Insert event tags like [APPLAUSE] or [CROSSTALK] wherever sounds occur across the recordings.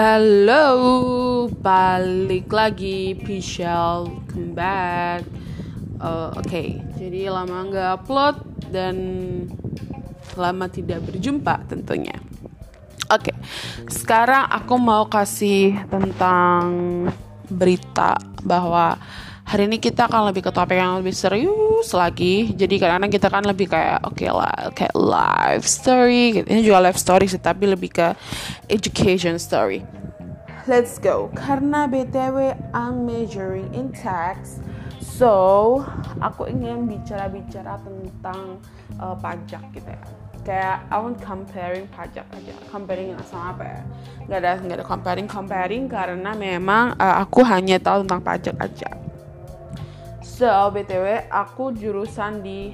Halo, balik lagi, Pichel, come back. Uh, Oke, jadi lama nggak upload dan lama tidak berjumpa tentunya. Oke, sekarang aku mau kasih tentang berita bahwa hari ini kita akan lebih ke topik yang lebih serius lagi. Jadi kadang-kadang kita kan lebih kayak oke okay lah kayak life story gitu. ini juga life story sih tapi lebih ke education story. Let's go. Karena btw I'm majoring in tax. So aku ingin bicara-bicara tentang uh, pajak gitu ya. Kayak I want comparing pajak aja. Comparing sama apa ya? Nggak ada nggak ada comparing comparing karena memang uh, aku hanya tahu tentang pajak aja So, btw, aku jurusan di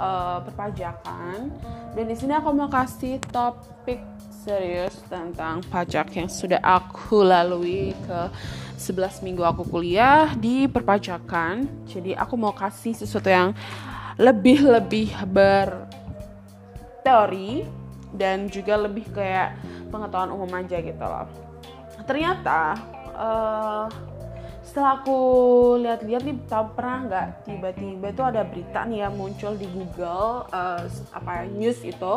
uh, perpajakan dan di sini aku mau kasih topik serius tentang pajak yang sudah aku lalui ke 11 minggu aku kuliah di perpajakan. Jadi aku mau kasih sesuatu yang lebih-lebih berteori dan juga lebih kayak pengetahuan umum aja gitu loh. Ternyata uh, setelah aku lihat-lihat nih pernah nggak tiba-tiba itu ada berita nih ya muncul di Google uh, apa news itu.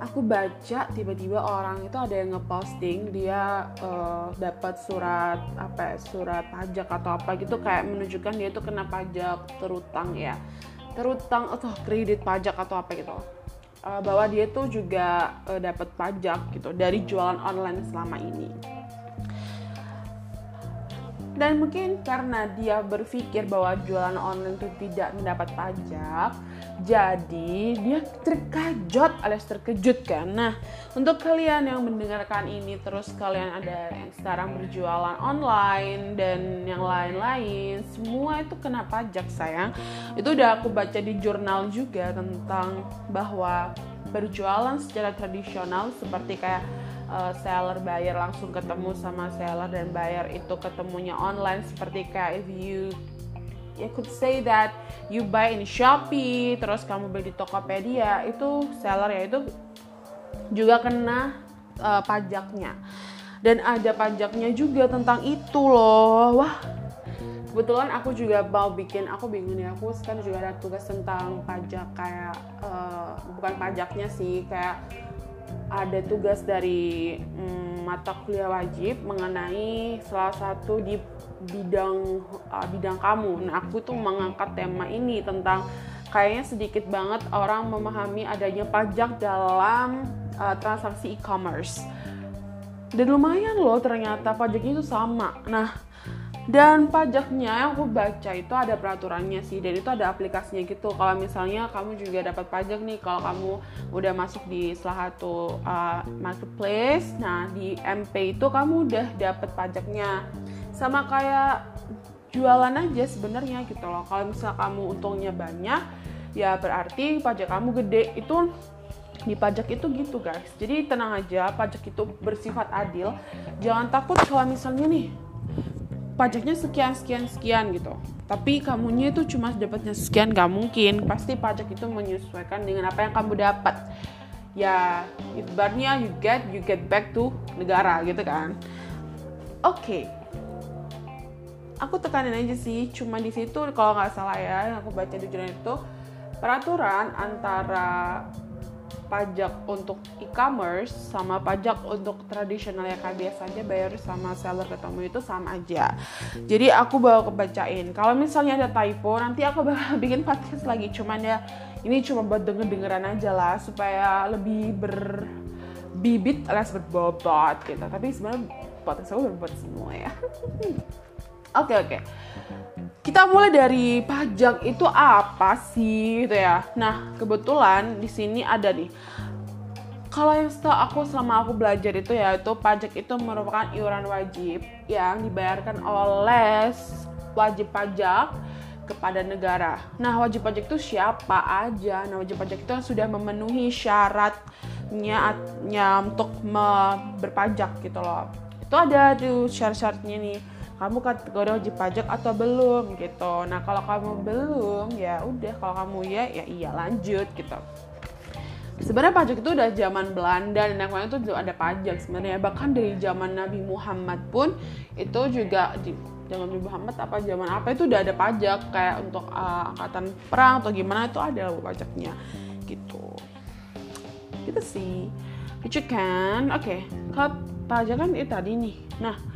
Aku baca tiba-tiba orang itu ada yang ngeposting dia uh, dapat surat apa ya, surat pajak atau apa gitu kayak menunjukkan dia itu kena pajak terutang ya. Terutang atau kredit pajak atau apa gitu. Uh, bahwa dia tuh juga uh, dapat pajak gitu dari jualan online selama ini dan mungkin karena dia berpikir bahwa jualan online itu tidak mendapat pajak jadi dia terkejut alias terkejut kan? Nah untuk kalian yang mendengarkan ini terus kalian ada yang sekarang berjualan online dan yang lain-lain semua itu kena pajak sayang. Itu udah aku baca di jurnal juga tentang bahwa berjualan secara tradisional seperti kayak uh, seller bayar langsung ketemu sama seller dan bayar itu ketemunya online seperti kayak if you you could say that you buy in Shopee terus kamu beli di Tokopedia itu seller ya itu juga kena uh, pajaknya. Dan ada pajaknya juga tentang itu loh. Wah kebetulan aku juga mau bikin aku bingung ya aku sekarang juga ada tugas tentang pajak kayak uh, bukan pajaknya sih kayak ada tugas dari mm, mata kuliah wajib mengenai salah satu di bidang uh, bidang kamu. Nah, aku tuh mengangkat tema ini tentang kayaknya sedikit banget orang memahami adanya pajak dalam uh, transaksi e-commerce. Dan lumayan loh ternyata pajaknya itu sama. Nah, dan pajaknya yang aku baca itu ada peraturannya sih dan itu ada aplikasinya gitu. Kalau misalnya kamu juga dapat pajak nih kalau kamu udah masuk di salah satu uh, marketplace nah di MP itu kamu udah dapat pajaknya. Sama kayak jualan aja sebenarnya gitu loh. Kalau misalnya kamu untungnya banyak ya berarti pajak kamu gede. Itu di pajak itu gitu guys. Jadi tenang aja pajak itu bersifat adil. Jangan takut kalau misalnya nih pajaknya sekian sekian sekian gitu. Tapi kamunya itu cuma dapatnya sekian gak mungkin. Pasti pajak itu menyesuaikan dengan apa yang kamu dapat. Ya ibaratnya you get you get back to negara gitu kan. Oke. Okay. aku tekanin aja sih cuma di situ kalau nggak salah ya yang aku baca di jurnal itu peraturan antara pajak untuk e-commerce sama pajak untuk tradisional ya kayak biasa aja bayar sama seller ketemu itu sama aja. Jadi aku bawa kebacain. Kalau misalnya ada typo nanti aku bakal [LAUGHS] bikin podcast lagi. Cuman ya ini cuma buat denger-dengeran aja lah supaya lebih berbibit alias berbobot gitu. Tapi sebenarnya podcast aku berbobot semua ya. [LAUGHS] Oke oke. Kita mulai dari pajak itu apa sih gitu ya. Nah, kebetulan di sini ada nih. Kalau yang setahu aku selama aku belajar itu ya itu pajak itu merupakan iuran wajib yang dibayarkan oleh wajib pajak kepada negara. Nah, wajib pajak itu siapa aja? Nah, wajib pajak itu sudah memenuhi syaratnya untuk berpajak gitu loh. Itu ada tuh syarat-syaratnya nih kamu kategori wajib pajak atau belum gitu. Nah kalau kamu belum ya udah. Kalau kamu ya ya iya lanjut gitu. Sebenarnya pajak itu udah zaman Belanda dan yang lain itu ada pajak sebenarnya. Bahkan dari zaman Nabi Muhammad pun itu juga di zaman Nabi Muhammad apa zaman apa itu udah ada pajak. Kayak untuk uh, angkatan perang atau gimana itu ada pajaknya gitu. Gitu sih. Lucu kan oke. Okay. kalau pajak kan itu tadi nih. Nah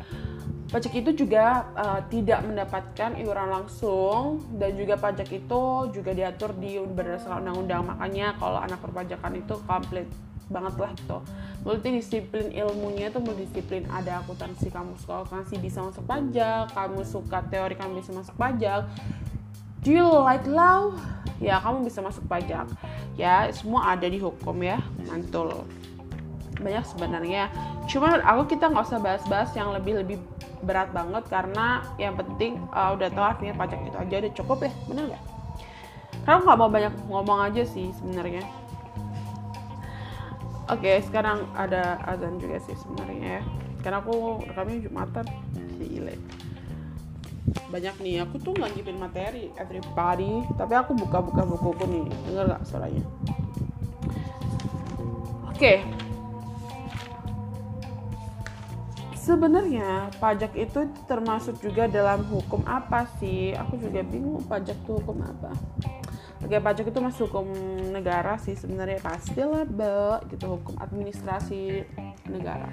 pajak itu juga uh, tidak mendapatkan iuran langsung dan juga pajak itu juga diatur di berdasarkan undang-undang. Makanya kalau anak perpajakan itu komplit banget lah gitu. Multidisiplin ilmunya itu multidisiplin. Ada akuntansi kamu suka akuntansi bisa masuk pajak kamu suka teori kamu bisa masuk pajak. Do you like law? Ya kamu bisa masuk pajak. Ya semua ada di hukum ya mantul. Banyak sebenarnya. Cuma aku kita nggak usah bahas-bahas yang lebih lebih berat banget karena yang penting uh, udah tahu artinya pajak itu aja udah cukup ya bener nggak? Karena nggak mau banyak ngomong aja sih sebenarnya. Oke okay, sekarang ada azan juga sih sebenarnya ya. Karena aku rekamnya jumatan si ile. Banyak nih aku tuh nggak ngipin materi everybody tapi aku buka-buka buku-buku nih. Denger gak suaranya? Oke. Sebenarnya pajak itu termasuk juga dalam hukum apa sih? Aku juga bingung pajak itu hukum apa. Oke, pajak itu masuk hukum negara sih sebenarnya pasti lah, gitu hukum administrasi negara.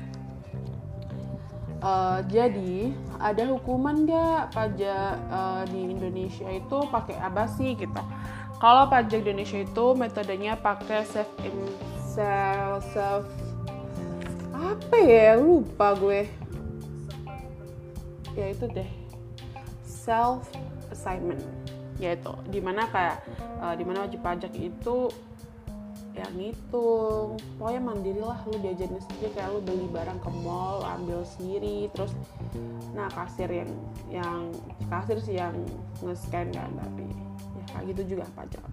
Uh, jadi ada hukuman nggak pajak uh, di Indonesia itu pakai apa sih kita? Kalau pajak Indonesia itu metodenya pakai self self self apa ya lupa gue ya itu deh self assignment. Yaitu di mana kayak uh, di mana wajib pajak itu ya ngitung. Pokoknya mandiri lah lu diajarin sendiri kayak lu beli barang ke mall ambil sendiri terus nah kasir yang yang kasir sih yang nge-scan kan tapi ya kayak gitu juga pajak.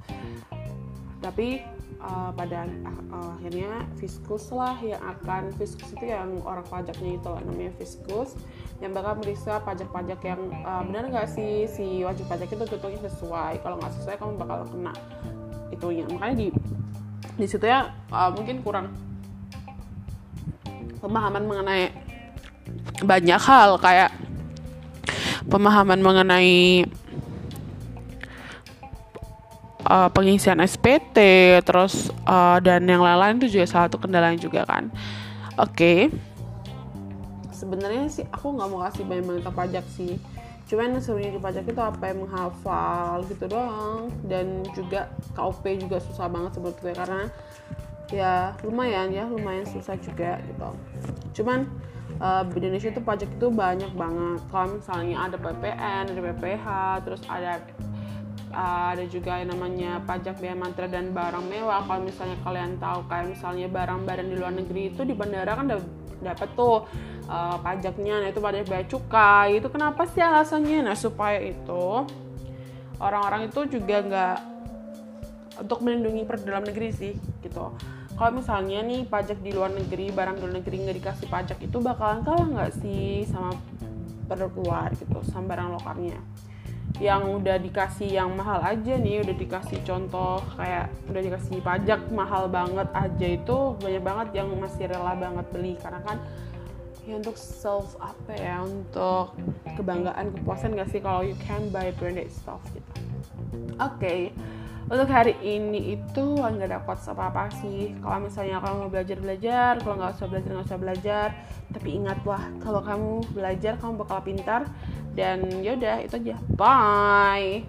Tapi uh, pada uh, akhirnya fiskus lah yang akan fiskus itu yang orang pajaknya itu namanya fiskus yang bakal meriksa pajak-pajak yang uh, benar nggak sih? Si wajib pajak itu tentunya sesuai. Kalau nggak sesuai kamu bakal kena. Itunya. Makanya di di situ ya uh, mungkin kurang pemahaman mengenai banyak hal kayak pemahaman mengenai uh, pengisian SPT terus uh, dan yang lain-lain itu juga salah satu kendalanya juga kan. Oke. Okay. sebenarnya sih aku nggak mau kasih banyak banyak pajak sih. Cuman serunya di pajak itu apa yang menghafal gitu doang. Dan juga KOP juga susah banget sebetulnya karena ya lumayan ya lumayan susah juga gitu. Cuman uh, di Indonesia itu pajak itu banyak banget. Kalau misalnya ada PPN ada PPH terus ada ada juga yang namanya pajak biaya mantra dan barang mewah. Kalau misalnya kalian tahu kayak misalnya barang-barang di luar negeri itu di bandara kan dapat tuh uh, pajaknya. Nah itu pajak biaya cukai. Itu kenapa sih alasannya? Nah supaya itu orang-orang itu juga nggak untuk melindungi per dalam negeri sih gitu. Kalau misalnya nih pajak di luar negeri barang di luar negeri nggak dikasih pajak itu bakalan kalah nggak sih sama produk luar gitu sama barang lokalnya yang udah dikasih yang mahal aja nih udah dikasih contoh kayak udah dikasih pajak mahal banget aja itu banyak banget yang masih rela banget beli. Karena kan ya untuk self apa ya untuk kebanggaan kepuasan gak sih kalau you can buy branded stuff gitu. Oke okay. untuk hari ini itu nggak dapat apa apa sih. Kalau misalnya kamu mau belajar belajar. Kalau nggak usah belajar nggak usah belajar. Tapi ingatlah kalau kamu belajar kamu bakal pintar dan yaudah itu aja. Bye